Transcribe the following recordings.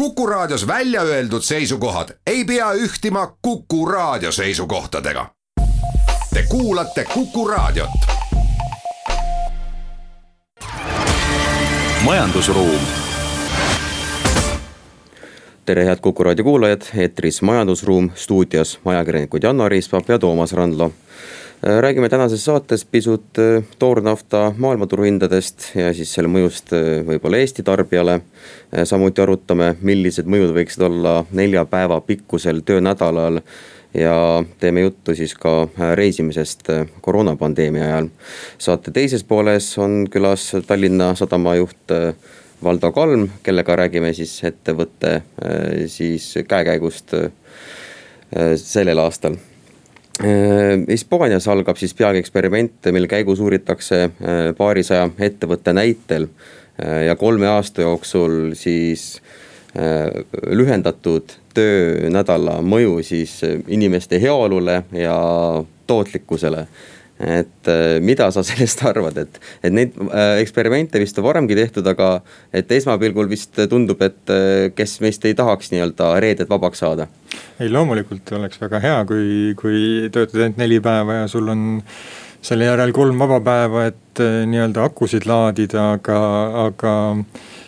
Kuku Raadios välja öeldud seisukohad ei pea ühtima Kuku Raadio seisukohtadega. Te kuulate Kuku Raadiot. majandusruum. tere, head Kuku Raadio kuulajad, eetris Majandusruum, stuudios ajakirjanikud Janno Riispa ja Toomas Randlo räägime tänases saates pisut äh, toornafta maailmaturuhindadest ja siis selle mõjust äh, võib-olla Eesti tarbijale. samuti arutame, millised mõjud võiksid olla nelja päeva pikkusel töönädalal ja teeme juttu siis ka reisimisest koroonapandeemia ajal. saate teises pooles on külas Tallinna Sadama juht Valdo Kalm, kellega räägime siis ettevõtte siis käekäigust sellel aastal Äh, Hispaanias algab siis peagi eksperiment, mille käigus uuritakse äh, paarisaja ettevõtte näitel äh, ja kolme aasta jooksul siis lühendatud töönädala mõju siis inimeste heaolule ja tootlikkusele et äh, mida sa sellest arvad, et, et neid äh, eksperimente vist on varemgi tehtud, aga et esmapilgul vist tundub, et äh, kes meist ei tahaks nii-öelda reedet vabaks saada? Ei, loomulikult oleks väga hea, kui, kui töötad ainult neli päeva ja sul on selle järel kolm vaba päeva, et nii-öelda akusid laadida, aga, aga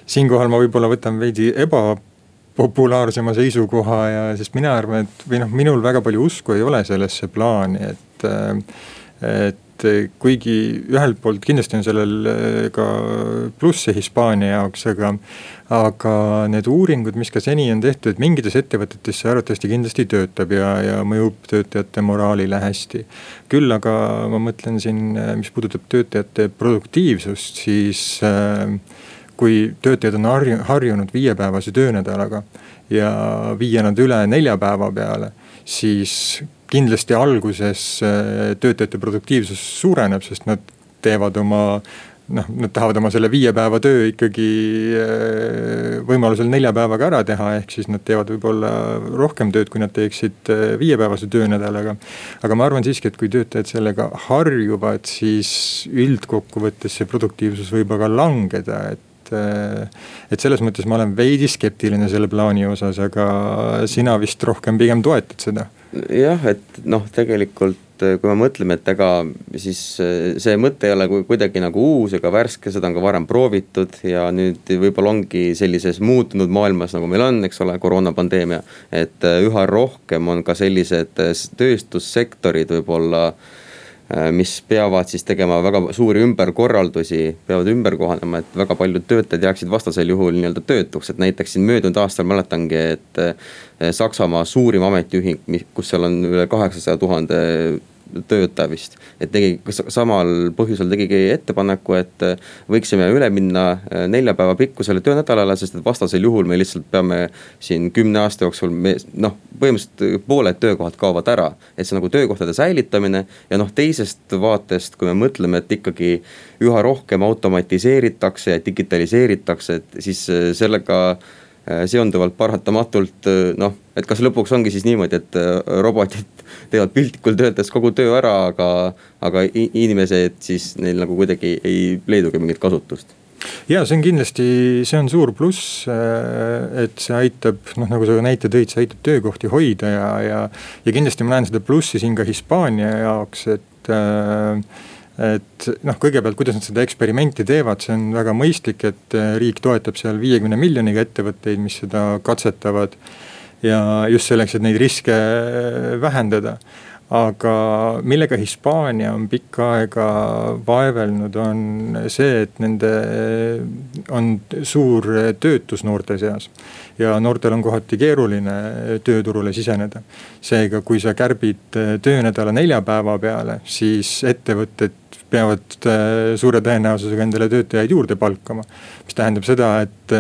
siinkohal ma võib-olla võtan veidi ebapopulaarsema seisukoha ja, sest mina arvan, et või noh, minul väga palju usku ei ole sellesse plaani, et et kuigi ühelt poolt kindlasti on sellel eh, ka plusse Hispaania jaoks, aga, aga need uuringud, mis ka seni on tehtud, et mingites ettevõtetes see arvatavasti kindlasti töötab ja, ja mõjub töötajate moraalile hästi. küll aga ma mõtlen siin, eh, mis puudutab töötajate produktiivsust, siis äh, kui töötajad on harju, harjunud viiepäevase töönädalaga ja viia nad üle nelja päeva peale, siis kindlasti alguses äh, töötajate produktiivsus suureneb, sest nad teevad oma noh, nad tahavad oma selle viie päeva töö ikkagi äh, võimalusel nelja päevaga ära teha, ehk siis nad teevad võib-olla rohkem tööd, kui nad teeksid äh, viiepäevase töönädalaga. aga ma arvan siiski, et kui töötajad sellega harjuvad, siis üldkokkuvõttes see produktiivsus võib aga langeda, et et selles mõttes ma olen veidi skeptiline selle plaani osas, aga sina vist rohkem pigem toetad seda jah, et noh, tegelikult äh, kui me mõtleme, et ega siis äh, see mõte ei ole kuidagi nagu uus ega värske, seda on ka varem proovitud ja nüüd võib-olla ongi sellises muutunud maailmas, nagu meil on, eks ole, koroonapandeemia. et äh, üha rohkem on ka sellised tööstussektorid võib-olla mis peavad siis tegema väga suuri ümberkorraldusi, peavad ümber kohanema, et väga paljud töötajad jääksid vastasel juhul nii-öelda töötuks, et näiteks siin möödunud aastal mäletangi, et äh, Saksamaa suurim ametiühing, kus seal on üle kaheksasaja tuhande töötaja vist. et tegi, samal põhjusel tegigi ettepaneku, et äh, võiksime üle minna äh, nelja päeva pikkusele töönädalale, sest et vastasel juhul me lihtsalt peame siin kümne aasta jooksul me noh, põhimõtteliselt pooled töökohad kaovad ära. et see nagu töökohtade säilitamine ja noh, teisest vaatest, kui me mõtleme, et ikkagi üha rohkem automatiseeritakse ja digitaliseeritakse, et siis äh, sellega seonduvalt paratamatult noh, et kas lõpuks ongi siis niimoodi, et robotid teevad piltlikult öeldes kogu töö ära, aga, aga inimesed siis neil nagu kuidagi ei leidugi mingit kasutust ja see on kindlasti, see on suur pluss, äh, et see aitab, noh nagu sa näite tõid, see aitab töökohti hoida ja, ja. ja kindlasti ma näen seda plussi siin ka Hispaania jaoks, et äh, et noh, kõigepealt, kuidas nad seda eksperimenti teevad, see on väga mõistlik, et äh, riik toetab seal viiekümne miljoniga ettevõtteid, mis seda katsetavad ja just selleks, et neid riske vähendada aga millega Hispaania on pikka aega vaevelnud, on see, et nende on suur töötus noorte seas. Ja noortel on kohati keeruline tööturule siseneda. seega, kui sa kärbid töönädala nelja päeva peale, siis ettevõtted peavad äh, suure tõenäosusega endale töötajaid juurde palkama. mis tähendab seda, et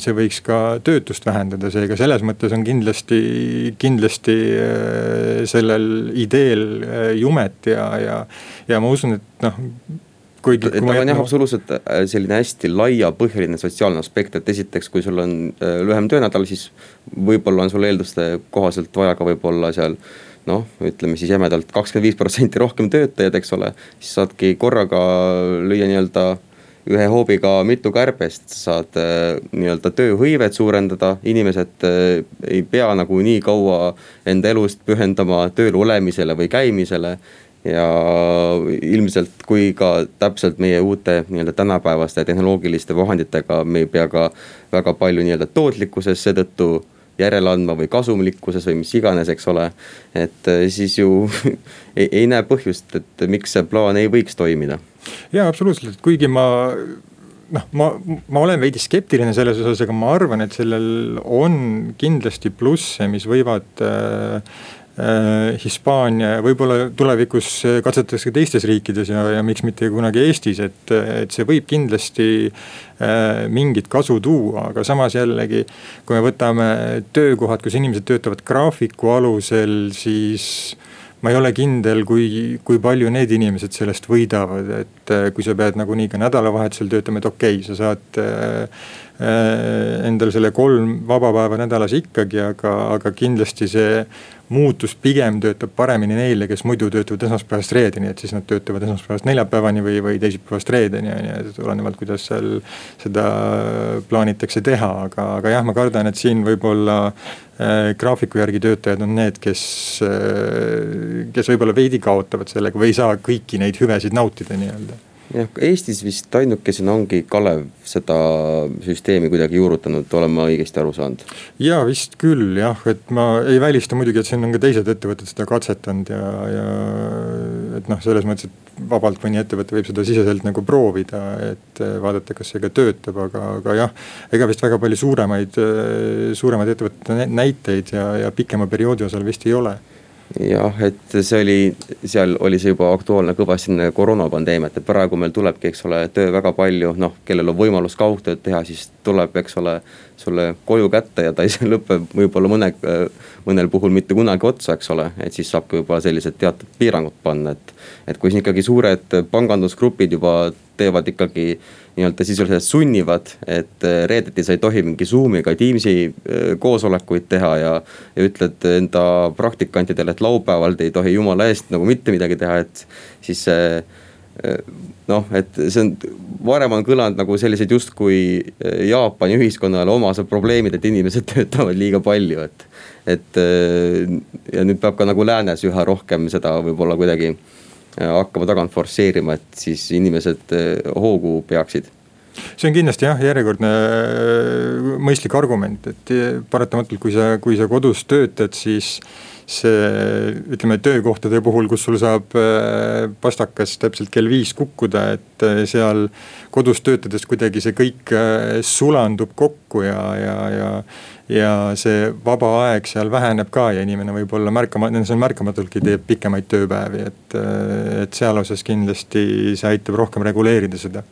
see võiks ka töötust vähendada, seega selles mõttes on kindlasti, kindlasti sellel ideel jumet ja, ja, ja ma usun, et noh kuigi. et tal on jah absoluutselt selline hästi laiapõhjaline sotsiaalne aspekt, et esiteks, kui sul on lühem töönädal, siis võib-olla on sul eelduste kohaselt vaja ka võib-olla seal noh, ütleme siis jämedalt kakskümmend viis protsenti rohkem töötajaid, eks ole. siis saadki korraga lüüa nii-öelda ühe hoobiga mitu kärbest, saad nii-öelda tööhõivet suurendada, inimesed ei pea nagu nii kaua enda elust pühendama tööl olemisele või käimisele ja ilmselt, kui ka täpselt meie uute nii-öelda tänapäevaste tehnoloogiliste vahenditega me ei pea ka väga palju nii-öelda tootlikkuses seetõttu järele andma või kasumlikkuses või mis iganes, eks ole. et eh, siis ju ei, ei näe põhjust, et miks see plaan ei võiks toimida. ja absoluutselt, kuigi ma noh, ma, ma olen veidi skeptiline selles osas, aga ma arvan, et sellel on kindlasti plusse, mis võivad äh, Äh, Hispaania, võib-olla tulevikus katsetatakse ka teistes riikides ja, ja miks mitte kunagi Eestis, et, et see võib kindlasti äh, mingit kasu tuua, aga samas jällegi. kui me võtame töökohad, kus inimesed töötavad graafiku alusel, siis ma ei ole kindel, kui, kui palju need inimesed sellest võidavad, et äh, kui sa pead nagunii ka nädalavahetusel töötama, et okei okay,, sa saad äh, endale selle kolm vaba päeva nädalas ikkagi, aga, aga kindlasti see muutus pigem töötab paremini neile, kes muidu töötavad esmaspäevast reedeni, et siis nad töötavad esmaspäevast neljapäevani või, või teisipäevast reedeni on ju, et olenevalt, kuidas seal seda plaanitakse teha, aga, aga jah, ma kardan, et siin võib-olla äh, graafiku järgi töötajad on need, kes äh,, kes võib-olla veidi kaotavad sellega või ei saa kõiki neid hüvesid nautida nii-öelda jah, Eestis vist ainukesena ongi Kalev seda süsteemi kuidagi juurutanud, olen ma õigesti aru saanud? ja vist küll jah, et ma ei välista muidugi, et siin on ka teised ettevõtted seda katsetanud ja, ja et noh, selles mõttes, et vabalt mõni ettevõte võib seda siseselt nagu proovida, et vaadata, kas see ka töötab, aga, aga jah. ega vist väga palju suuremaid, suuremaid ettevõtete näiteid ja, ja pikema perioodi osal vist ei ole jah, et see oli, seal oli see juba aktuaalne kõvasti enne koroonapandeemiat, et praegu meil tulebki, eks ole, töö väga palju, noh, kellel on võimalus kaugtööd teha, siis tuleb, eks ole, sulle koju kätte ja ta ei lõpe võib-olla mõne, mõnel puhul mitte kunagi otsa, eks ole. et siis saabki võib-olla sellised teatud piirangud panna, et, et kui siin ikkagi suured pangandusgrupid juba teevad ikkagi nii-öelda sisuliselt sunnivad, et reedeti sa ei tohi mingi Zoom'i ega Teams'i äh, koosolekuid teha ja. ja ütled enda praktikantidele, et laupäeval te ei tohi jumala eest nagu mitte midagi teha, et siis see noh, et see on, varem on kõlanud nagu sellised justkui Jaapani ühiskonnale omased probleemid, et inimesed töötavad liiga palju, et. et ja nüüd peab ka nagu läänes üha rohkem seda võib-olla kuidagi hakkama tagant forsseerima, et siis inimesed eh, hoogu peaksid see on kindlasti jah, järjekordne eh, mõistlik argument, et eh, paratamatult, kui sa, kui sa kodus töötad, siis see ütleme töökohtade puhul, kus sul saab pastakas täpselt kell viis kukkuda, et seal kodus töötades kuidagi see kõik sulandub kokku ja, ja, ja ja see vaba aeg seal väheneb ka ja inimene võib-olla märkama, see on märkamatultki teeb pikemaid tööpäevi, et, et seal osas kindlasti see aitab rohkem reguleerida seda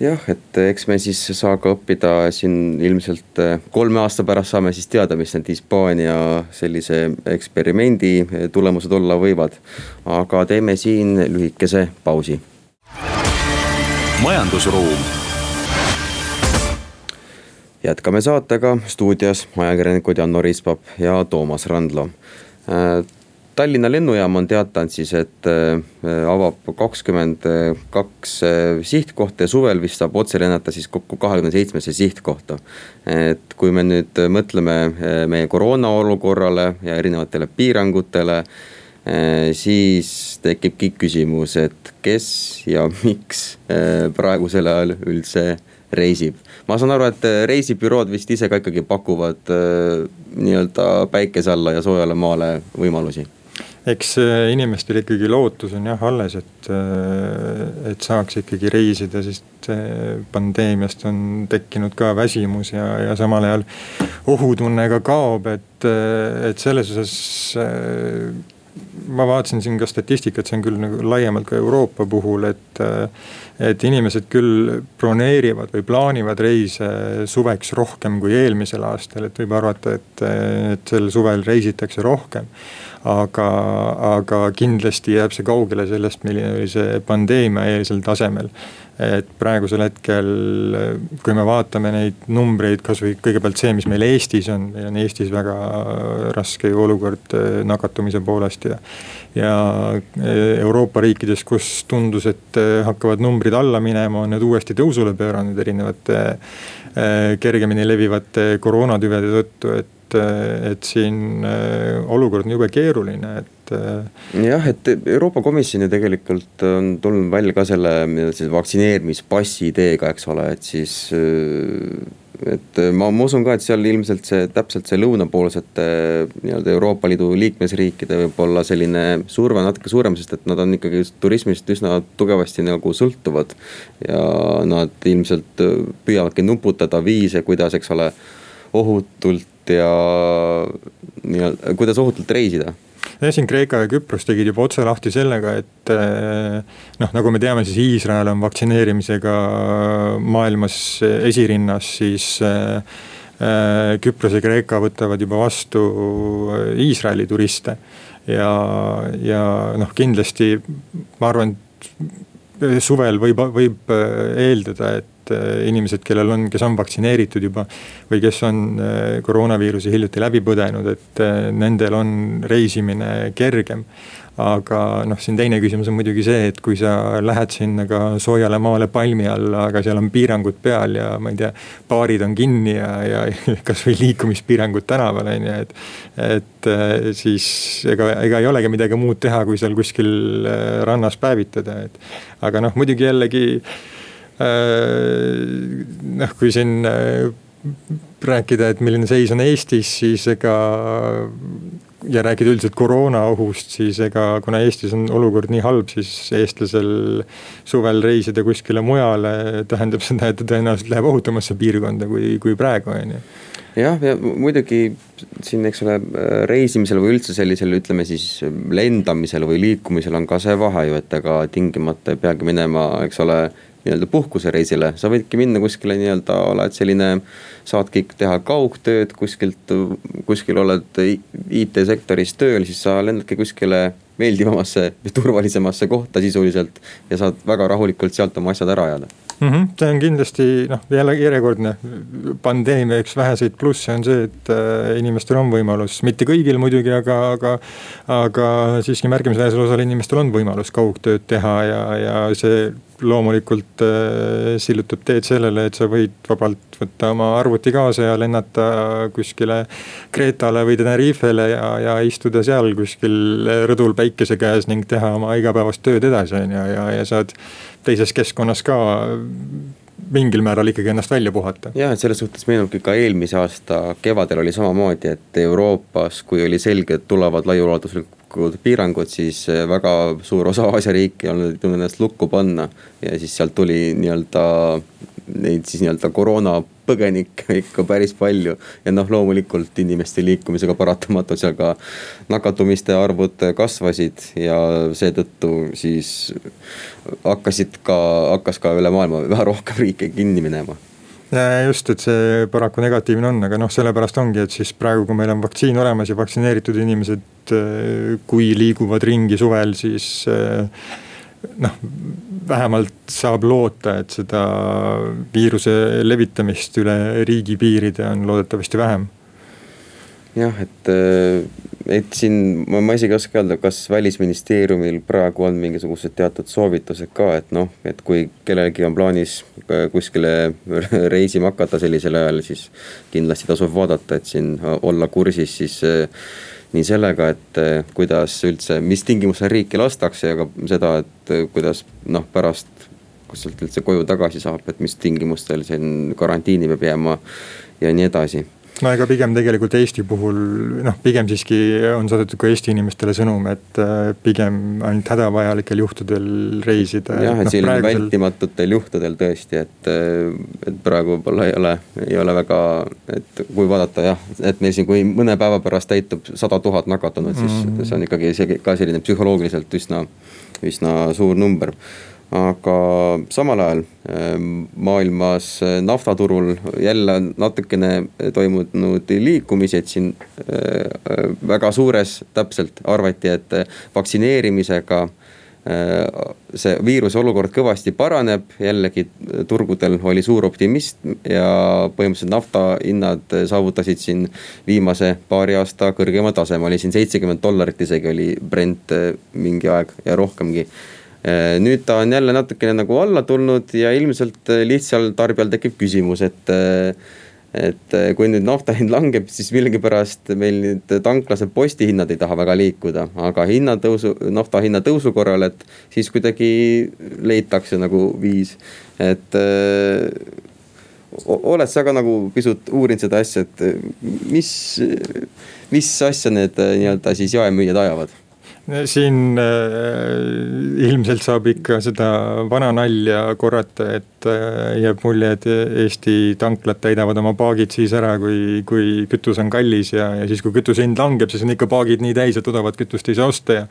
jah, et eks me siis saa ka õppida siin ilmselt eh, kolme aasta pärast saame siis teada, mis need Hispaania sellise eksperimendi tulemused olla võivad. aga teeme siin lühikese pausi. majandusruum jätkame saatega, stuudios ajakirjanikud Janno Rispap ja Toomas Randlo. Äh, Tallinna lennujaam on teatanud siis, et äh, avab kakskümmend kaks äh, sihtkohta ja suvel vist saab otse lennata siis kokku kahekümne seitsmesse sihtkohta. et kui me nüüd mõtleme meie koroona olukorrale ja erinevatele piirangutele siis tekibki küsimus, et kes ja miks praegusel ajal üldse reisib. ma saan aru, et äh, reisibürood vist ise ka ikkagi pakuvad äh, nii-öelda päikese alla ja soojale maale võimalusi eks äh, inimestel ikkagi lootus on jah alles, et, et saaks ikkagi reisida, sest pandeemiast on tekkinud ka väsimus ja, ja samal ajal ohutunne ka kaob, et, et selles osas ma vaatasin siin ka statistikat, see on küll nagu laiemalt ka Euroopa puhul, et. et inimesed küll broneerivad või plaanivad reise suveks rohkem kui eelmisel aastal, et võib arvata, et, et sel suvel reisitakse rohkem. aga, aga kindlasti jääb see kaugele sellest, milline oli see pandeemia eelsel tasemel. Et praegusel hetkel, kui me vaatame neid numbreid, kasvõi kõigepealt see, mis meil Eestis on, meil on Eestis väga raske ju olukord äh, nakatumise poolest ja. ja äh, Euroopa riikides, kus tundus, et äh, hakkavad numbrid alla minema, on need uuesti tõusule pööranud erinevate kergemini levivate koroonatüvede tõttu, et et siin olukord on jube keeruline, et et. Äh, jah, et Euroopa Komisjon ju tegelikult on tulnud välja ka selle siis vaktsineerimispassi ideega, eks ole, et siis äh, et ma, ma usun ka, et seal ilmselt see täpselt see lõunapoolsete nii-öelda Euroopa Liidu liikmesriikide võib-olla selline surve natuke suurem, sest et nad on ikkagi turismist üsna tugevasti nagu sõltuvad. ja nad ilmselt püüavadki nuputada viise, kuidas, eks ole, ohutult ja nii-öelda, kuidas ohutult reisida ja siin Kreeka ja Küpros tegid juba otse lahti sellega, et eh, noh, nagu me teame, siis Iisrael on vaktsineerimisega maailmas esirinnas, siis eh, eh, Küpros ja Kreeka võtavad juba vastu Iisraeli turiste. ja, ja noh, kindlasti ma arvan, et suvel võib, võib eeldada, et et äh, inimesed, kellel on, kes on vaktsineeritud juba või kes on äh, koroonaviiruse hiljuti läbi põdenud, et äh, nendel on reisimine kergem aga noh, siin teine küsimus on muidugi see, et kui sa lähed sinna ka soojale maale palmi alla, aga seal on piirangud peal ja ma ei tea, baarid on kinni ja, ja kasvõi liikumispiirangud tänaval on ju, et. et siis ega, ega ei olegi midagi muud teha, kui seal kuskil rannas päevitada, et. aga noh, muidugi jällegi noh, kui siin äh, rääkida, et milline seis on Eestis, siis ega ja rääkida üldiselt koroona ohust, siis ega kuna Eestis on olukord nii halb, siis eestlasel suvel reisida kuskile mujale tähendab seda, et ta tõenäoliselt läheb ohutumasse piirkonda kui, kui praegu on ju. Jah, ja muidugi siin, eks ole, reisimisel või üldse sellisel, ütleme siis lendamisel või liikumisel on ka see vahe ju, et ega tingimata ei peagi minema, eks ole nii-öelda puhkusereisile, sa võidki minna kuskile nii-öelda, oled selline, saadki teha kaugtööd kuskilt, kuskil oled IT-sektoris tööl, siis sa lendadki kuskile meeldivamasse turvalisemasse kohta sisuliselt. ja saad väga rahulikult sealt oma asjad ära ajada mm. -hmm. see on kindlasti noh, jälle järjekordne pandeemia üks väheseid plusse on see, et äh, inimestel on võimalus, mitte kõigil muidugi, aga, aga. aga siiski märkimisväärsel osal inimestel on võimalus kaugtööd teha ja, ja see loomulikult äh, sillutab teed sellele, et sa võid vabalt võtta oma arvuti kaasa ja lennata kuskile Kreetale või Tenerifele ja, ja istuda seal kuskil rõdul päikese käes ning teha oma igapäevast tööd edasi, on ju, ja, ja saad teises keskkonnas ka mingil määral ikkagi ennast välja puhata. jah, et selles suhtes meenubki ka eelmise aasta kevadel oli samamoodi, et Euroopas, kui oli selge, et tulevad laiaulatuslikud piirangud, siis väga suur osa Aasia riike ei olnud jõudnud ennast lukku panna. ja siis sealt tuli nii-öelda neid siis nii-öelda koroonapõgenikke ikka päris palju. ja noh, loomulikult inimeste liikumisega paratamatult seal ka nakatumiste arvud kasvasid ja seetõttu siis hakkasid ka, hakkas ka üle maailma vähe rohkem riike kinni minema just, et see paraku negatiivne on, aga noh, sellepärast ongi, et siis praegu, kui meil on vaktsiin olemas ja vaktsineeritud inimesed, kui liiguvad ringi suvel, siis noh, vähemalt saab loota, et seda viiruse levitamist üle riigipiiride on loodetavasti vähem. jah, et, et siin ma, ma isegi ei oska öelda, kas välisministeeriumil praegu on mingisugused teatud soovitused ka, et noh, et kui kellelgi on plaanis kuskile reisima hakata sellisel ajal, siis kindlasti tasub vaadata, et siin olla kursis siis nii sellega, et eh, kuidas üldse, mis tingimustel riiki lastakse ja ka seda, et kuidas noh, pärast, kus sealt üldse koju tagasi saab, et mis tingimustel siin karantiini peab jääma ja nii edasi no ega pigem tegelikult Eesti puhul noh, pigem siiski on saadetud ka Eesti inimestele sõnum, et äh, pigem ainult hädavajalikel juhtudel reisida. jah, et no, selline praegusel... vältimatutel juhtudel tõesti, et, äh, et praegu võib-olla ei ole, ei ole väga, et kui vaadata jah, et meil siin, kui mõne päeva pärast täitub sada tuhat nakatunut, siis mm -hmm. see on ikkagi isegi ka selline psühholoogiliselt üsna, üsna suur number aga samal ajal ähm, maailmas äh, naftaturul jälle natukene toimunud liikumisi, et siin äh, väga suures täpselt arvati, et vaktsineerimisega see viiruse olukord kõvasti paraneb, jällegi turgudel oli suur optimism ja põhimõtteliselt nafta hinnad saavutasid siin viimase paari aasta kõrgema taseme, oli siin seitsekümmend dollarit isegi oli Brent mingi aeg ja rohkemgi nüüd ta on jälle natukene nagu alla tulnud ja ilmselt lihtsal tarbijal tekib küsimus, et et eh, kui nüüd nafta hind langeb, siis millegipärast meil nüüd tanklased postihinnad ei taha väga liikuda, aga hinnatõusu, nafta hinna tõusu korral, et siis kuidagi leitakse nagu viis, et oled sa ka nagu pisut uurinud seda asja, et mis, mis asja need nii-öelda siis jaemüüjad ajavad? Siin äh, ilmselt saab ikka seda vana nalja korrata, et äh, jääb mulje, et Eesti tanklad täidavad oma paagid siis ära, kui, kui kütus on kallis ja, ja siis, kui kütuse hind langeb, siis on ikka paagid nii täis, et odavat kütust ei saa osta ja.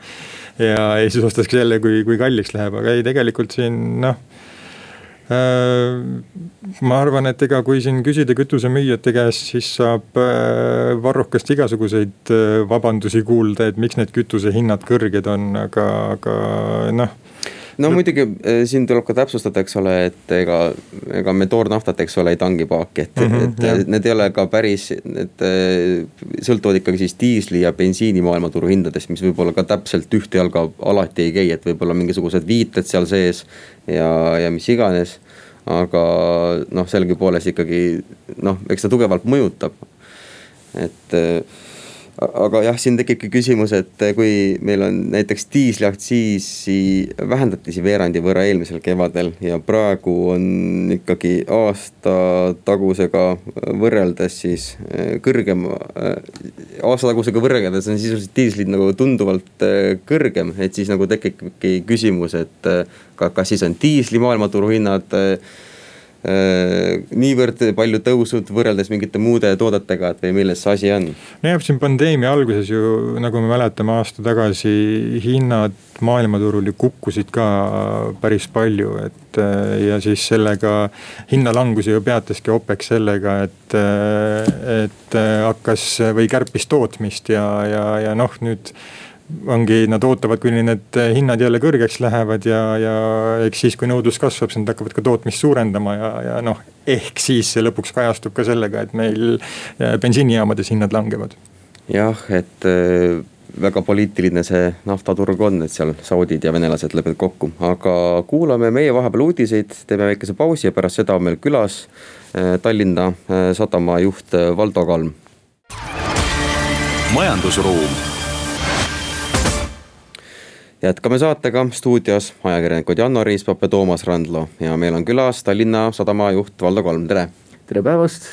ja, siis ostatakse jälle, kui, kui kalliks läheb, aga ei, tegelikult siin noh ma arvan, et ega kui siin küsida kütusemüüjate käest, siis saab äh, varrukast igasuguseid äh, vabandusi kuulda, et miks need kütusehinnad kõrged on, aga, aga noh no muidugi eh, siin tuleb ka täpsustada, eks ole, et ega, ega me toornaftat, eks ole, ei tangi paaki, et mm, -hmm, et jah. need ei ole ka päris, need eh, sõltuvad ikkagi siis diisli ja bensiini maailmaturu hindadest, mis võib-olla ka täpselt ühte jalga alati ei käi, et võib-olla mingisugused viited seal sees ja, ja mis iganes aga noh, sellegipoolest ikkagi noh, eks ta tugevalt mõjutab. et eh, aga jah, siin tekibki küsimus, et kui meil on näiteks diisliaktsiisi vähendati siin veerandi võrra eelmisel kevadel ja praegu on ikkagi aasta tagusega võrreldes siis eh, kõrgem. Eh, aasta tagusega võrreldes on sisuliselt diislid nagu tunduvalt eh, kõrgem, et siis nagu tekibki küsimus, et kas siis on diisli maailmaturu hinnad niivõrd palju tõusnud võrreldes mingite muude toodetega, et või milles see asi on? nojah, siin pandeemia alguses ju nagu me mäletame aasta tagasi hinnad maailmaturul ju kukkusid ka päris palju, et äh, ja siis sellega hinnalangusi ju peataski OPEC sellega, et, äh, et hakkas või kärpis tootmist ja, ja, ja noh, nüüd ongi, nad ootavad, kuni need hinnad jälle kõrgeks lähevad ja, ja eks siis, kui nõudlus kasvab, siis nad hakkavad ka tootmist suurendama ja, ja noh. ehk siis see lõpuks kajastub ka sellega, et meil äh, bensiinijaamades hinnad langevad. jah, et äh, väga poliitiline see naftaturg on, et seal saudid ja venelased lepivad kokku, aga kuulame meie vahepeal uudiseid, teeme väikese pausi ja pärast seda on meil külas äh, Tallinna Sadama juht Valdo Kalm. majandusruum jätkame saatega stuudios ajakirjanikud Janno Riispap ja Toomas Randlo ja meil on külas Tallinna Sadama juht Valdo Kolm, tere. tere päevast.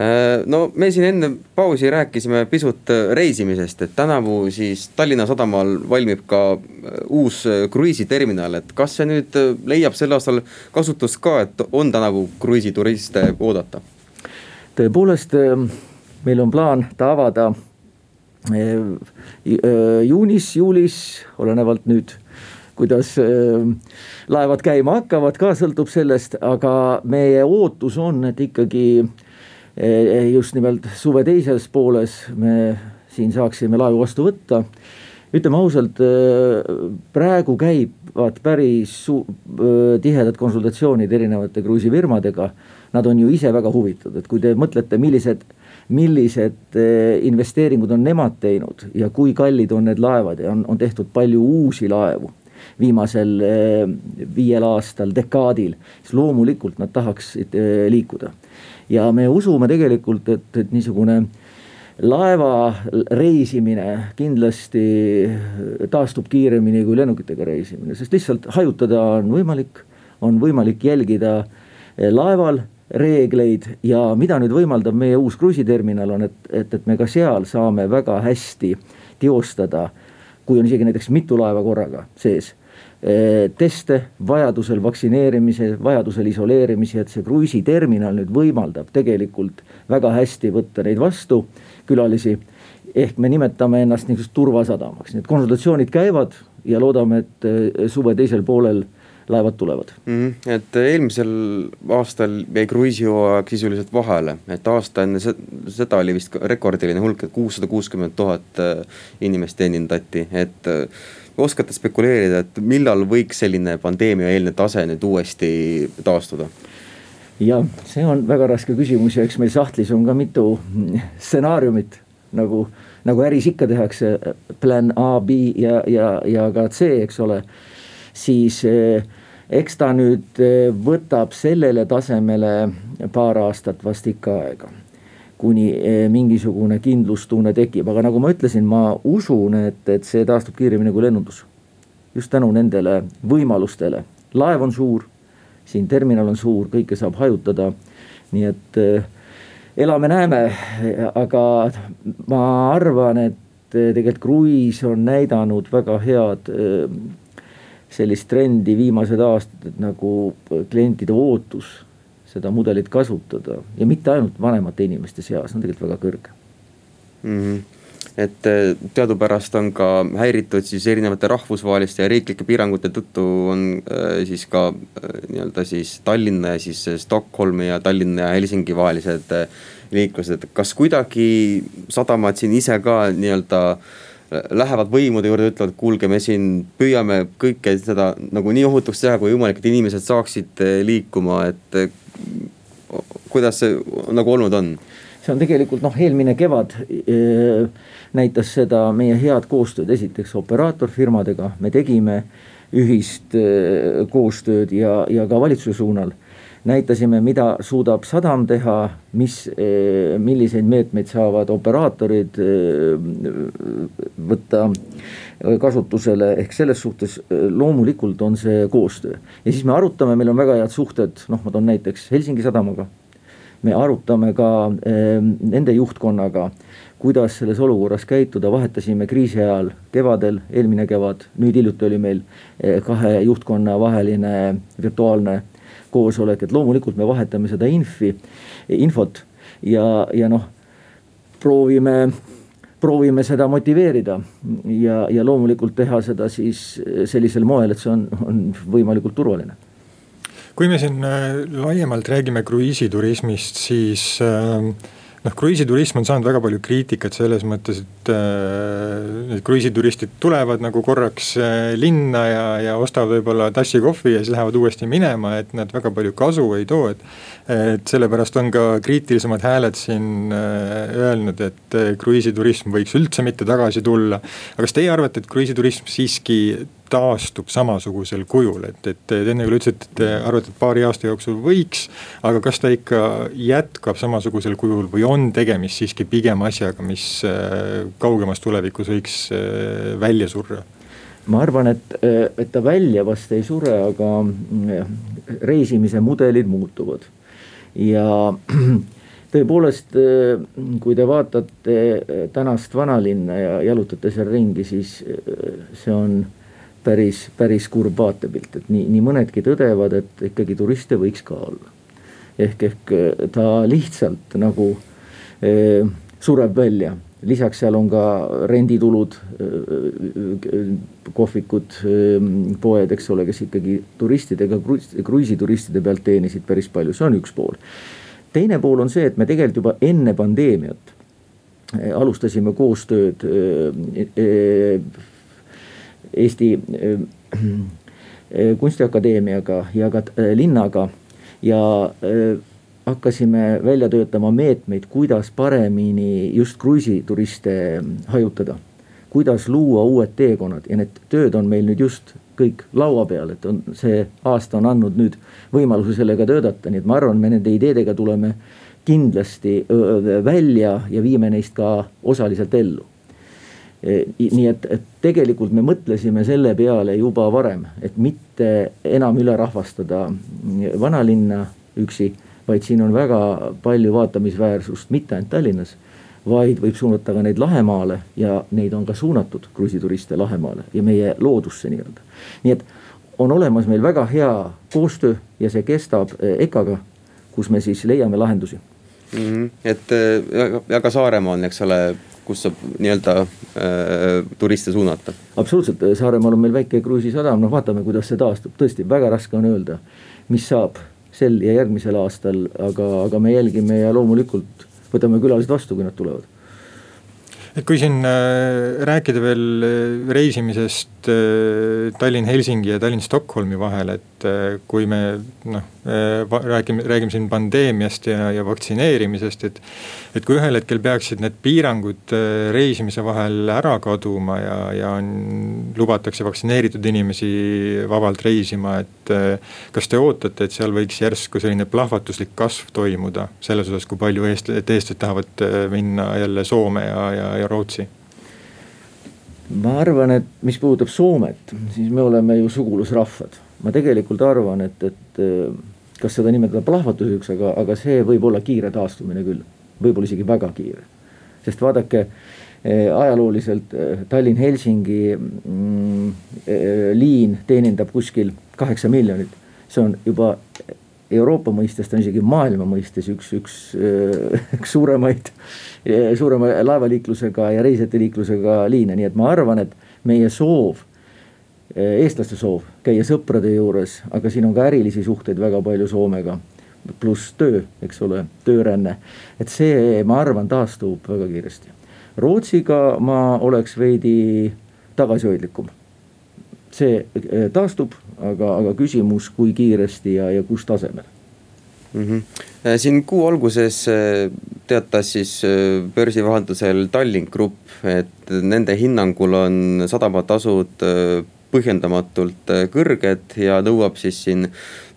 Äh, no me siin enne pausi rääkisime pisut äh, reisimisest, et tänavu siis Tallinna Sadamal valmib ka äh, uus kruiisiterminal, et kas see nüüd leiab sel aastal kasutust ka, et on tänavu kruiisituriste oodata? tõepoolest, meil on plaan ta avada juunis, juulis, olenevalt nüüd kuidas laevad käima hakkavad, ka sõltub sellest, aga meie ootus on, et ikkagi just nimelt suve teises pooles me siin saaksime laevu vastu võtta. ütleme ausalt, praegu käivad päris tihedad konsultatsioonid erinevate kruiisifirmadega. Nad on ju ise väga huvitatud, kui te mõtlete, millised millised eh, investeeringud on nemad teinud ja kui kallid on need laevad ja on, on tehtud palju uusi laevu viimasel eh, viiel aastal, dekaadil, siis loomulikult nad tahaksid eh, liikuda. ja me usume tegelikult, et, et niisugune laeva reisimine kindlasti taastub kiiremini kui lennukitega reisimine, sest lihtsalt hajutada on võimalik, on võimalik jälgida laeval reegleid ja mida nüüd võimaldab meie uus kruiisiterminal on, et, et, et me ka seal saame väga hästi teostada, kui on isegi näiteks mitu laeva korraga sees eh, teste, vajadusel vaktsineerimise, vajadusel isoleerimise, et see kruiisiterminal nüüd võimaldab tegelikult väga hästi võtta neid vastu, külalisi. ehk me nimetame ennast niisuguseks turvasadamaks, nii et konsultatsioonid käivad ja loodame, et eh, suve teisel poolel laevad tulevad mm. -hmm. et eelmisel aastal jäi kruiisihooaeg sisuliselt vahele, et aasta enne seda oli vist rekordiline hulk, et kuussada kuuskümmend tuhat äh, inimest teenindati, et äh, oskate spekuleerida, et millal võiks selline pandeemiaeelne tase nüüd uuesti taastuda? jah, see on väga raske küsimus ja eks meil sahtlis on ka mitu stsenaariumit nagu, nagu äris ikka tehakse, plan A, B ja, ja, ja ka C, eks ole. siis eh, eks ta nüüd eh, võtab sellele tasemele paar aastat vast ikka aega kuni eh, mingisugune kindlustunne tekib, aga nagu ma ütlesin, ma usun, et, et see taastub kiiremini kui lennundus. just tänu nendele võimalustele, laev on suur, siin terminal on suur, kõike saab hajutada. nii et äh, elame-näeme, aga ma arvan, et tegelikult kruiis on näidanud väga head sellist trendi viimased aastad, et nagu klientide ootus seda mudelit kasutada. Ja mitte ainult vanemate inimeste seas, on tegelikult väga kõrge. Mm. -hmm et eh, teadupärast on ka häiritud siis erinevate rahvusvaheliste ja riiklike piirangute tõttu on äh, siis ka äh, nii-öelda siis Tallinna ja siis Stockholmi ja Tallinna ja Helsingi vahelised äh, liiklused, kas kuidagi sadamad siin ise ka nii-öelda lähevad võimude juurde, ütlevad, kuulge, me siin püüame kõike seda nagu nii ohutuks teha kui võimalik, et inimesed saaksid liikuma, et kuidas see nagu olnud on? see on tegelikult noh, eelmine kevad äh, näitas seda meie head koostööd. Esiteks operaatorfirmadega, me tegime ühist koostööd ja, ja ka valitsuse suunal näitasime, mida suudab sadam teha, mis, äh, milliseid meetmeid saavad operaatorid võtta kasutusele, ehk selles suhtes loomulikult on see koostöö. ja siis me arutame, meil on väga head suhted, noh, ma toon näiteks Helsingi sadamaga. Me arutame ka nende juhtkonnaga, kuidas selles olukorras käituda, vahetasime kriisi ajal kevadel, eelmine kevad, nüüd hiljuti oli meil eh, kahe juhtkonna vaheline virtuaalne koosolek, et loomulikult me vahetame seda infi, infot ja, ja noh, proovime proovime seda motiveerida ja, ja loomulikult teha seda siis sellisel moel, et see on, on võimalikult turvaline. Kui me siin äh, laiemalt räägime kruiisiturismist, siis äh, noh, kruiisiturism on saanud väga palju kriitikat selles mõttes, et äh, need kruiisituristid tulevad nagu korraks linna ja, ja ostavad võib-olla tassi kohvi ja siis lähevad uuesti minema, et nad väga palju kasu ei too, et. et sellepärast on ka kriitilisemad hääled siin öelnud, et kruiisiturism võiks üldse mitte tagasi tulla. aga kas teie arvate, et kruiisiturism siiski taastub samasugusel kujul, et, et enne küll ütlesite, et te arvate, et paari aasta jooksul võiks. aga kas ta ikka jätkab samasugusel kujul või on tegemist siiski pigem asjaga, mis äh, kaugemas tulevikus võiks äh, välja surra? ma arvan, et, et ta välja vast ei sure, aga reisimise mudelid muutuvad ja tõepoolest, kui te vaatate tänast vanalinna ja jalutate seal ringi, siis see on päris, päris kurb vaatepilt, et nii, nii mõnedki tõdevad, et ikkagi turiste võiks ka olla. ehk, ehk äh, ta lihtsalt nagu eh, sureb välja, lisaks seal on ka renditulud eh,, kohvikud eh,, poed, eks ole, kes ikkagi turistidega, kruiisituristide pealt teenisid päris palju, see on üks pool. teine pool on see, et me tegelikult juba enne pandeemiat alustasime koostööd Eesti äh, äh, Kunstiakadeemiaga ja ka äh, linnaga ja hakkasime välja töötama meetmeid, kuidas paremini just kruiisituriste hajutada. kuidas luua uued teekonnad ja need tööd on meil nüüd just kõik laua peal, et on see aasta on andnud nüüd võimaluse sellega töötada, nii et ma arvan, me nende ideedega tuleme kindlasti välja ja viime neist ka osaliselt ellu nii et, et tegelikult me mõtlesime selle peale juba varem, et mitte enam üle rahvastada vanalinna üksi, vaid siin on väga palju vaatamisväärsust, mitte ainult Tallinnas. vaid võib suunata ka neid Lahemaale ja neid on ka suunatud kruiisituriste Lahemaale ja meie loodusse nii-öelda. nii et on olemas meil väga hea koostöö ja see kestab eh, EKA-ga, kus me siis leiame lahendusi mm. -hmm. et ja ka Saaremaa on, eks ole kus saab nii-öelda äh, turiste suunata. absoluutselt, Saaremaal on meil väike kruiisisadam, noh vaatame, kuidas see taastub, tõesti väga raske on öelda, mis saab sel ja järgmisel aastal, aga, aga me jälgime ja loomulikult võtame külalised vastu, kui nad tulevad. Et kui siin äh, rääkida veel äh, reisimisest äh, Tallinn-Helsingi ja Tallinn-Stockholmi vahel, et kui me noh, räägime, räägime siin pandeemiast ja, ja vaktsineerimisest, et. et kui ühel hetkel peaksid need piirangud reisimise vahel ära kaduma ja, ja on, lubatakse vaktsineeritud inimesi vabalt reisima, et. kas te ootate, et seal võiks järsku selline plahvatuslik kasv toimuda selles osas, kui palju eest-, et eestlased tahavad minna jälle Soome ja, ja, ja Rootsi? ma arvan, et mis puudutab Soomet, siis me oleme ju sugulusrahvad. Ma tegelikult arvan, et, et äh, kas seda nimetada plahvatuseks, aga, aga see võib olla kiire taastumine küll. võib-olla isegi väga kiire. sest vaadake äh, ajalooliselt äh, Tallinn-Helsingi mm, liin teenindab kuskil kaheksa miljonit. see on juba Euroopa mõistes, ta on isegi maailma mõistes üks, üks, üks suuremaid suurema laevaliiklusega ja reisijate liiklusega liine, nii et ma arvan, et meie soov eestlaste soov käia sõprade juures, aga siin on ka ärilisi suhteid väga palju Soomega. pluss töö, eks ole, tööränne, et see, ma arvan, taastub väga kiiresti. Rootsiga ma oleks veidi tagasihoidlikum. see taastub, aga, aga küsimus, kui kiiresti ja, ja kus tasemel mm. -hmm. siin kuu alguses teatas siis börsi vahendusel Tallink Grupp, et nende hinnangul on sadamatasud põhjendamatult kõrged ja nõuab siis siin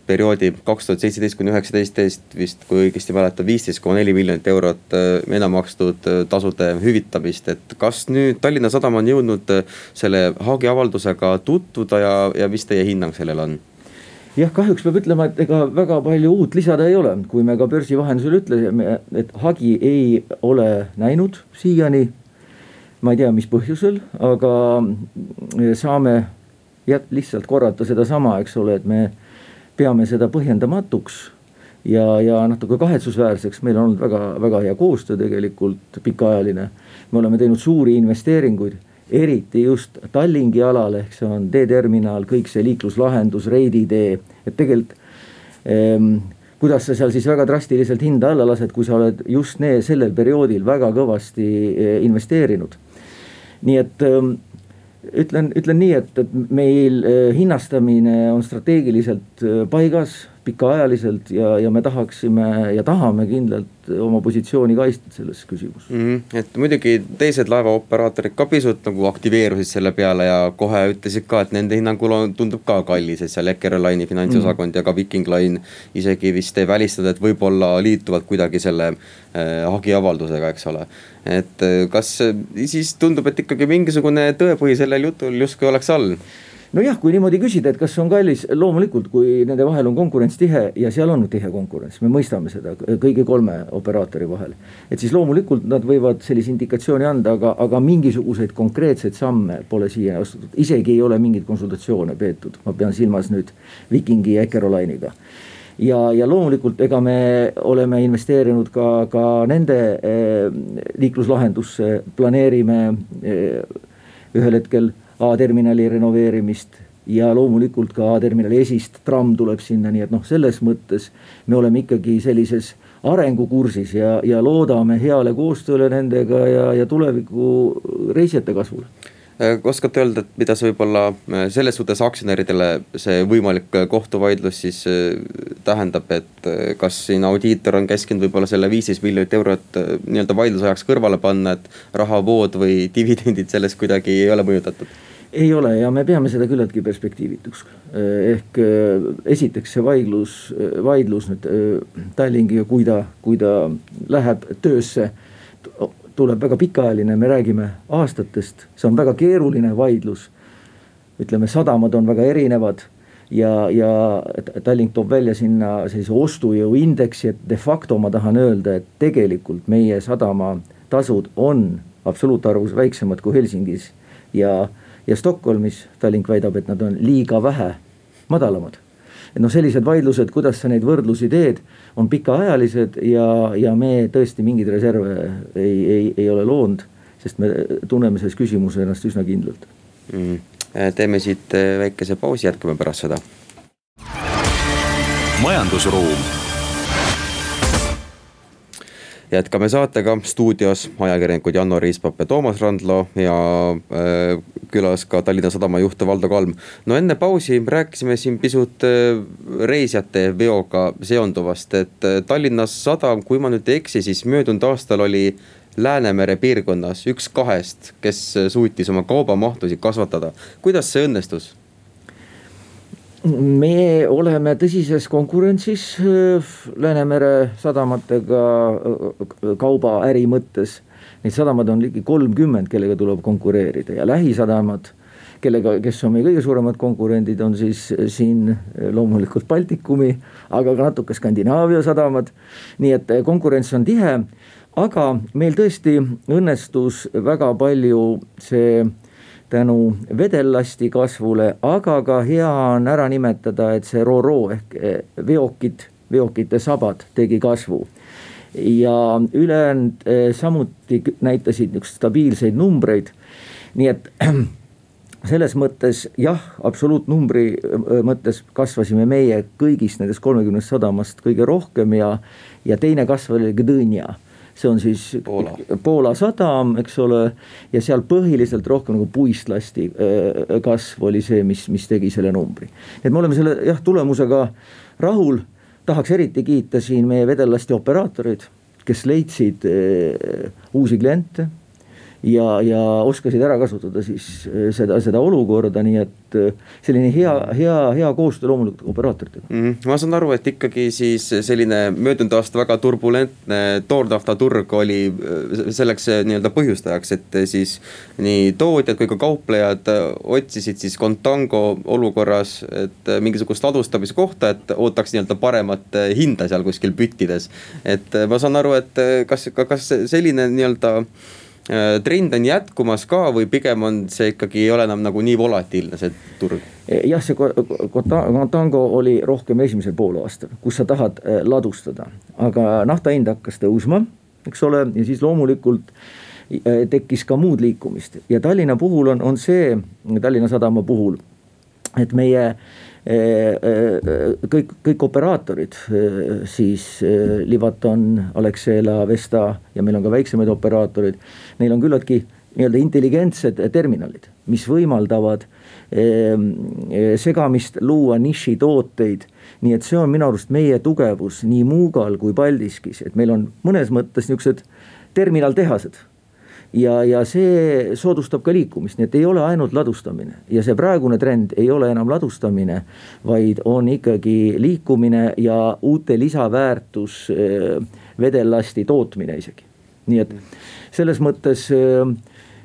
perioodi kaks tuhat seitseteist kuni üheksateist vist, kui õigesti mäletan, viisteist koma neli miljonit eurot enam makstud tasude hüvitamist. et kas nüüd Tallinna Sadam on jõudnud selle hagiavaldusega tutvuda ja, ja mis teie hinnang sellele on? jah, kahjuks peab ütlema, et ega väga palju uut lisada ei ole, kui me ka börsi vahendusel ütlesime, et hagi ei ole näinud siiani. ma ei tea, mis põhjusel, aga saame jah, lihtsalt korrata sedasama, eks ole, et me peame seda põhjendamatuks ja, ja natuke kahetsusväärseks, meil on olnud väga, väga hea koostöö tegelikult pikaajaline. me oleme teinud suuri investeeringuid eriti just Tallingi alal, ehk see on teeterminal, kõik see liikluslahendus, Reidi tee, et tegelikult ehm, kuidas sa seal siis väga drastiliselt hinda alla lased, kui sa oled just nee, sellel perioodil väga kõvasti eh, investeerinud. nii et ehm, ütlen, ütlen nii, et, et meil eh, hinnastamine on strateegiliselt eh, paigas pikaajaliselt ja, ja me tahaksime ja tahame kindlalt oma positsiooni kaitsta selles küsimuses mm. -hmm. et muidugi teised laevaoperaatorid ka pisut nagu aktiveerusid selle peale ja kohe ütlesid ka, et nende hinnangul on, tundub ka kallis, et seal Eckerö Line'i finantsosakond mm -hmm. ja ka Viking Line isegi vist ei välistanud, et võib-olla liituvad kuidagi selle äh, hagiavaldusega, eks ole. et äh, kas siis tundub, et ikkagi mingisugune tõepõhi sellel jutul justkui oleks all nojah, kui niimoodi küsida, et kas on kallis, loomulikult, kui nende vahel on konkurents tihe ja seal on tihe konkurents, me mõistame seda kõigi kolme operaatori vahel. et siis loomulikult nad võivad sellise indikatsiooni anda, aga, aga mingisuguseid konkreetseid samme pole siia astutud, isegi ei ole mingeid konsultatsioone peetud, ma pean silmas nüüd Vikingi ja Ekeroline'iga ja, ja loomulikult, ega me oleme investeerinud ka, ka nende eh, liikluslahendusse, planeerime eh, ühel hetkel A-terminali renoveerimist ja loomulikult ka A-terminali esist tramm tuleb sinna, nii et noh, selles mõttes me oleme ikkagi sellises arengukursis ja, ja loodame heale koostööle nendega ja, ja tuleviku reisijate kasvule oskate öelda, et mida see võib-olla äh, selles suhtes aktsionäridele see võimalik äh, kohtuvaidlus siis tähendab, et kas siin audiitor on käskinud võib-olla selle viisteist miljonit eurot nii-öelda vaidluse ajaks kõrvale panna, et rahavood või dividendid sellest kuidagi ei ole mõjutatud? ei ole ja me peame seda küllaltki perspektiivituks. ehk eh, esiteks see vaidlus, vaidlus nüüd Tallingiga, kui ta, kui ta läheb töösse. Tuleb väga pikaajaline, me räägime aastatest, see on väga keeruline vaidlus. ütleme, sadamad on väga erinevad ja, ja Tallink toob välja sinna sellise ostujõuindeksi, et de facto ma tahan öelda, et tegelikult meie sadamatasud on absoluutarvus väiksemad kui Helsingis ja ja Stockholmis Tallink väidab, et nad on liiga vähe madalamad. et noh, sellised vaidlused, kuidas sa neid võrdlusi teed, on pikaajalised ja, ja me tõesti mingeid reserve ei, ei, ei ole loonud sest me tunneme selles küsimuses ennast üsna kindlalt. Mm.. teeme siit väikese pausi, jätkame pärast seda. majandusruum jätkame saatega stuudios ajakirjanikud Janno Riispap ja Toomas Randlo ja äh, külas ka Tallinna Sadama juht Valdo Kalm. no enne pausi rääkisime siin pisut äh, reisijate veoga seonduvast, et äh, Tallinna Sadam, kui ma nüüd ei eksi, siis möödunud aastal oli Läänemere piirkonnas üks kahest, kes suutis oma kaubamahtusid kasvatada. kuidas see õnnestus? Me oleme tõsises konkurentsis äh, Läänemere sadamatega äh, kaubaäri mõttes. Neid sadamad on ligi kolmkümmend, kellega tuleb konkureerida ja lähisadamad, kellega, kes on meie kõige suuremad konkurendid, on siis äh, siin loomulikult Baltikumi, aga ka natuke Skandinaavia sadamad. nii et konkurents on tihe, aga meil tõesti õnnestus väga palju see tänu vedellasti kasvule, aga ka hea on ära nimetada, et see ro-ro ehk eh, veokid, veokite sabad tegi kasvu. ja ülejäänud eh, samuti näitasid niisuguseid stabiilseid numbreid, nii et selles mõttes jah, absoluutnumbri eh, mõttes kasvasime meie kõigist nendest kolmekümnest sadamast kõige rohkem ja, ja teine kasv oli Gdynia see on siis Poola, Poola sadam, eks ole. ja seal põhiliselt rohkem nagu puistlasti äh, kasv oli see, mis, mis tegi selle numbri. et me oleme selle jah, tulemusega rahul. tahaks eriti kiita siin meie vedellasti operaatoreid, kes leidsid äh, uusi kliente ja, ja oskasid ära kasutada siis eh, seda, seda olukorda, nii et eh, selline hea, hea, hea koostöö loomulikult operaatoritega mm. -hmm. ma saan aru, et ikkagi siis selline möödunud aasta väga turbulentne toornaftaturg oli eh, selleks nii-öelda põhjustajaks, et siis nii tootjad kui ka kauplejad otsisid siis Contango olukorras, et mingisugust ladustamise kohta, et ootaks nii-öelda paremat hinda seal kuskil püttides. et ma saan aru, et kas, kas selline nii-öelda trend on jätkumas ka või pigem on see ikkagi ei ole enam nagu nii volatiilne, see turg? E, jah, see Contango oli rohkem esimesel poolaastal, kus sa tahad äh, ladustada, aga nafta hind hakkas tõusma, eks ole, ja siis loomulikult äh, tekkis ka muud liikumist ja Tallinna puhul on, on see, Tallinna Sadama puhul, et meie kõik, kõik operaatorid, eh, siis Livaton, Alexela, Vesta ja meil on ka väiksemaid operaatoreid. Neil on küllaltki nii-öelda intelligentsed terminalid, mis võimaldavad segamist luua nišitooteid. nii et see on minu arust meie tugevus nii Muugal kui Paldiskis, et meil on mõnes mõttes niisugused terminaltehased ja, ja see soodustab ka liikumist, nii et ei ole ainult ladustamine ja see praegune trend ei ole enam ladustamine, vaid on ikkagi liikumine ja uute lisaväärtus äh, vedellasti tootmine isegi. nii et selles mõttes äh,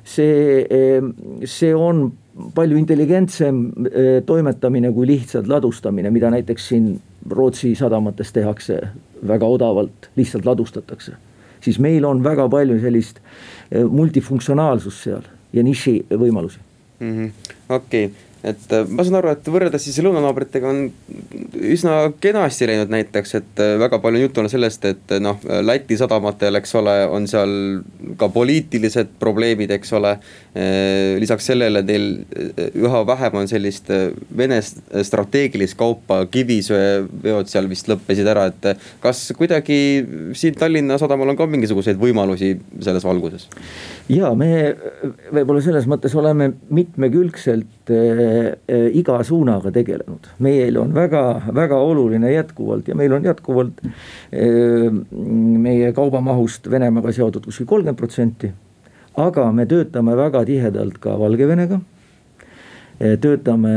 see, äh, see on palju intelligentsem toimetamine kui lihtsalt ladustamine, mida näiteks siin Rootsi sadamates tehakse väga odavalt, lihtsalt ladustatakse. Siis meil on väga palju sellist Eh, multifunktsionaalsus seal ja niši võimalusi. Mm -hmm.. okei okay et äh, ma saan aru, et võrreldes siis lõunanaabritega on üsna kenasti läinud näiteks, et äh, väga palju on juttu olnud sellest, et äh, noh, Läti sadamatel, eks ole, on seal ka poliitilised probleemid, eks ole. lisaks sellele neil üha vähem on sellist Vene strateegilist kaupa, kivisöeveod seal vist lõppesid ära, et kas kuidagi siin Tallinna sadamal on ka mingisuguseid võimalusi selles valguses? ja me võib-olla selles mõttes oleme mitmekülgselt äh, iga suunaga tegelenud. meil on väga-väga oluline jätkuvalt ja meil on jätkuvalt äh, meie kaubamahust Venemaaga seotud kuskil kolmkümmend protsenti. aga me töötame väga tihedalt ka Valgevenega äh,, töötame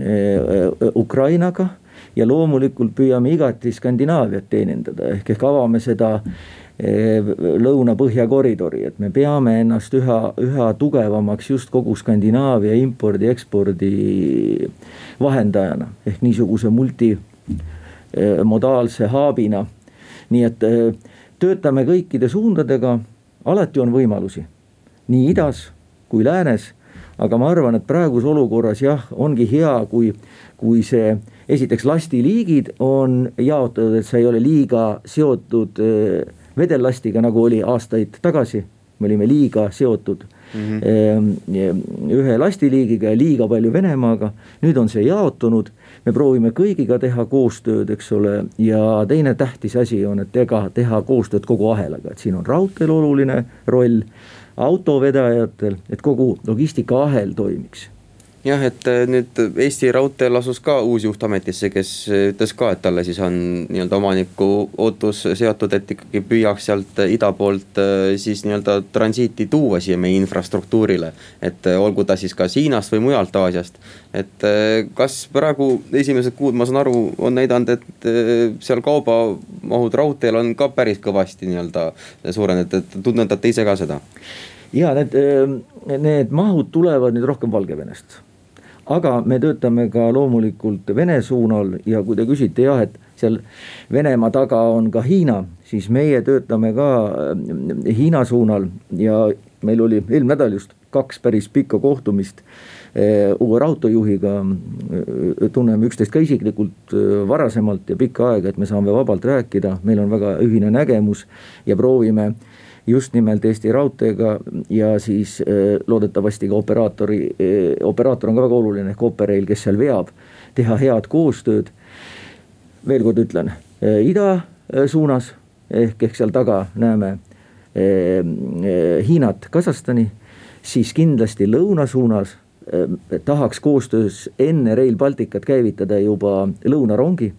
äh, Ukrainaga ja loomulikult püüame igati Skandinaaviat teenindada, ehk, ehk avame seda Eh, lõuna-põhja koridori, et me peame ennast üha, üha tugevamaks just kogu Skandinaavia impordi-ekspordi vahendajana ehk niisuguse multimodaalse hub'ina. nii et eh, töötame kõikide suundadega, alati on võimalusi, nii idas kui läänes. aga ma arvan, et praeguses olukorras jah, ongi hea, kui, kui see esiteks lastiliigid on jaotatud, et sa ei ole liiga seotud äh, vedellastiga, nagu oli aastaid tagasi. me olime liiga seotud mm -hmm. ühe lastiliigiga ja liiga palju Venemaaga. nüüd on see jaotunud, me proovime kõigiga teha koostööd, eks ole, ja teine tähtis asi on, et ega teha koostööd kogu ahelaga, et siin on raudteel oluline roll autovedajatel, et kogu logistikaahel toimiks jah, et äh, nüüd Eesti Raudteel asus ka uus juht ametisse, kes äh, ütles ka, et talle siis on nii-öelda omaniku ootus seotud, et ikkagi püüaks sealt ida poolt äh, siis nii-öelda transiiti tuua siia meie infrastruktuurile. et olgu ta siis kas Hiinast või mujalt Aasiast. et kas praegu esimesed kuud, ma saan aru, on näidanud, et seal kaubamahud raudteel on ka päris kõvasti nii-öelda suurenenud, et tunnetate ise ka seda? ja need, need mahud tulevad nüüd rohkem Valgevenest aga me töötame ka loomulikult Vene suunal ja kui te küsite jah, et seal Venemaa taga on ka Hiina, siis meie töötame ka äh, Hiina suunal ja meil oli eelmine nädal just kaks päris pikka kohtumist äh, uue raudteejuhiga. Äh, tunneme üksteist ka isiklikult varasemalt ja pikka aega, et me saame vabalt rääkida, meil on väga ühine nägemus ja proovime just nimelt Eesti Raudteega ja siis äh, loodetavasti ka operaatori, äh, operaator on ka väga oluline ehk Operail, kes seal veab, teha head koostööd. veel kord ütlen, äh, ida suunas ehk, ehk seal taga näeme Hiinat, Kasahstani, siis kindlasti lõuna suunas tahaks koostöös enne Rail Balticut käivitada juba lõunarongi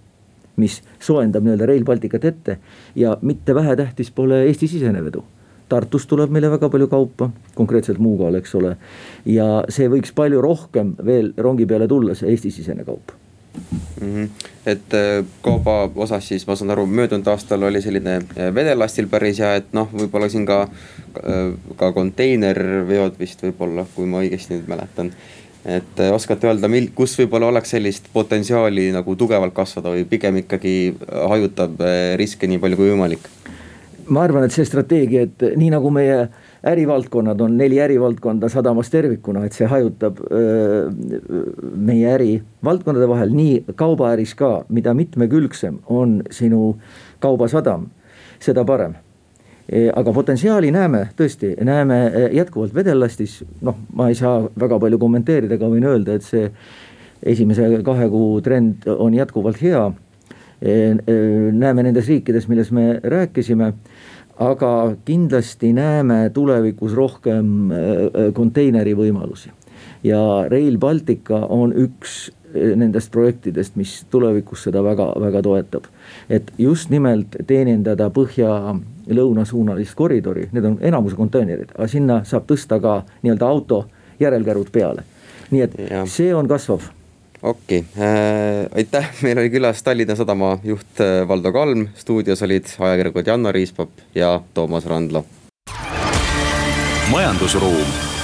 mis soojendab nii-öelda Rail Balticut ette ja mitte vähetähtis pole Eesti-sisene vedu Tartust tuleb meile väga palju kaupa, konkreetselt Muugal, eks ole. ja see võiks palju rohkem veel rongi peale tulla, see Eesti-sisene kaup mm. -hmm. et äh, kauba osas siis ma saan aru, möödunud aastal oli selline äh, vedelastil päris hea, et noh, võib-olla siin ka, äh, ka konteinerveod vist võib-olla, kui ma õigesti nüüd mäletan. et oskate öelda, mil-, kus võib-olla oleks sellist potentsiaali nagu tugevalt kasvada või pigem ikkagi hajutab riske nii palju kui võimalik ma arvan, et see strateegia, et nii nagu meie ärivaldkonnad on neli ärivaldkonda sadamas tervikuna, et see hajutab öö, meie ärivaldkondade vahel, nii kaubaäris ka, mida mitmekülgsem on sinu kaubasadam, seda parem. E, aga potentsiaali näeme tõesti, näeme e, jätkuvalt vedellastis, noh, ma ei saa väga palju kommenteerida, aga võin öelda, et see esimese kahe kuu trend on jätkuvalt hea näeme nendes riikides, milles me rääkisime aga kindlasti näeme tulevikus rohkem konteineri võimalusi. ja Rail Baltica on üks nendest projektidest, mis tulevikus seda väga-väga toetab. et just nimelt teenindada põhja-lõunasuunalist koridori, need on enamus konteinerid, aga sinna saab tõsta ka nii-öelda auto järelkärud peale. nii et ja. see on kasvav okei okay. äh,, aitäh, meil oli külas Tallinna Sadama juht äh, Valdo Kalm, stuudios olid ajakirjanikud Janno Riispap ja Toomas Randlo. majandusruum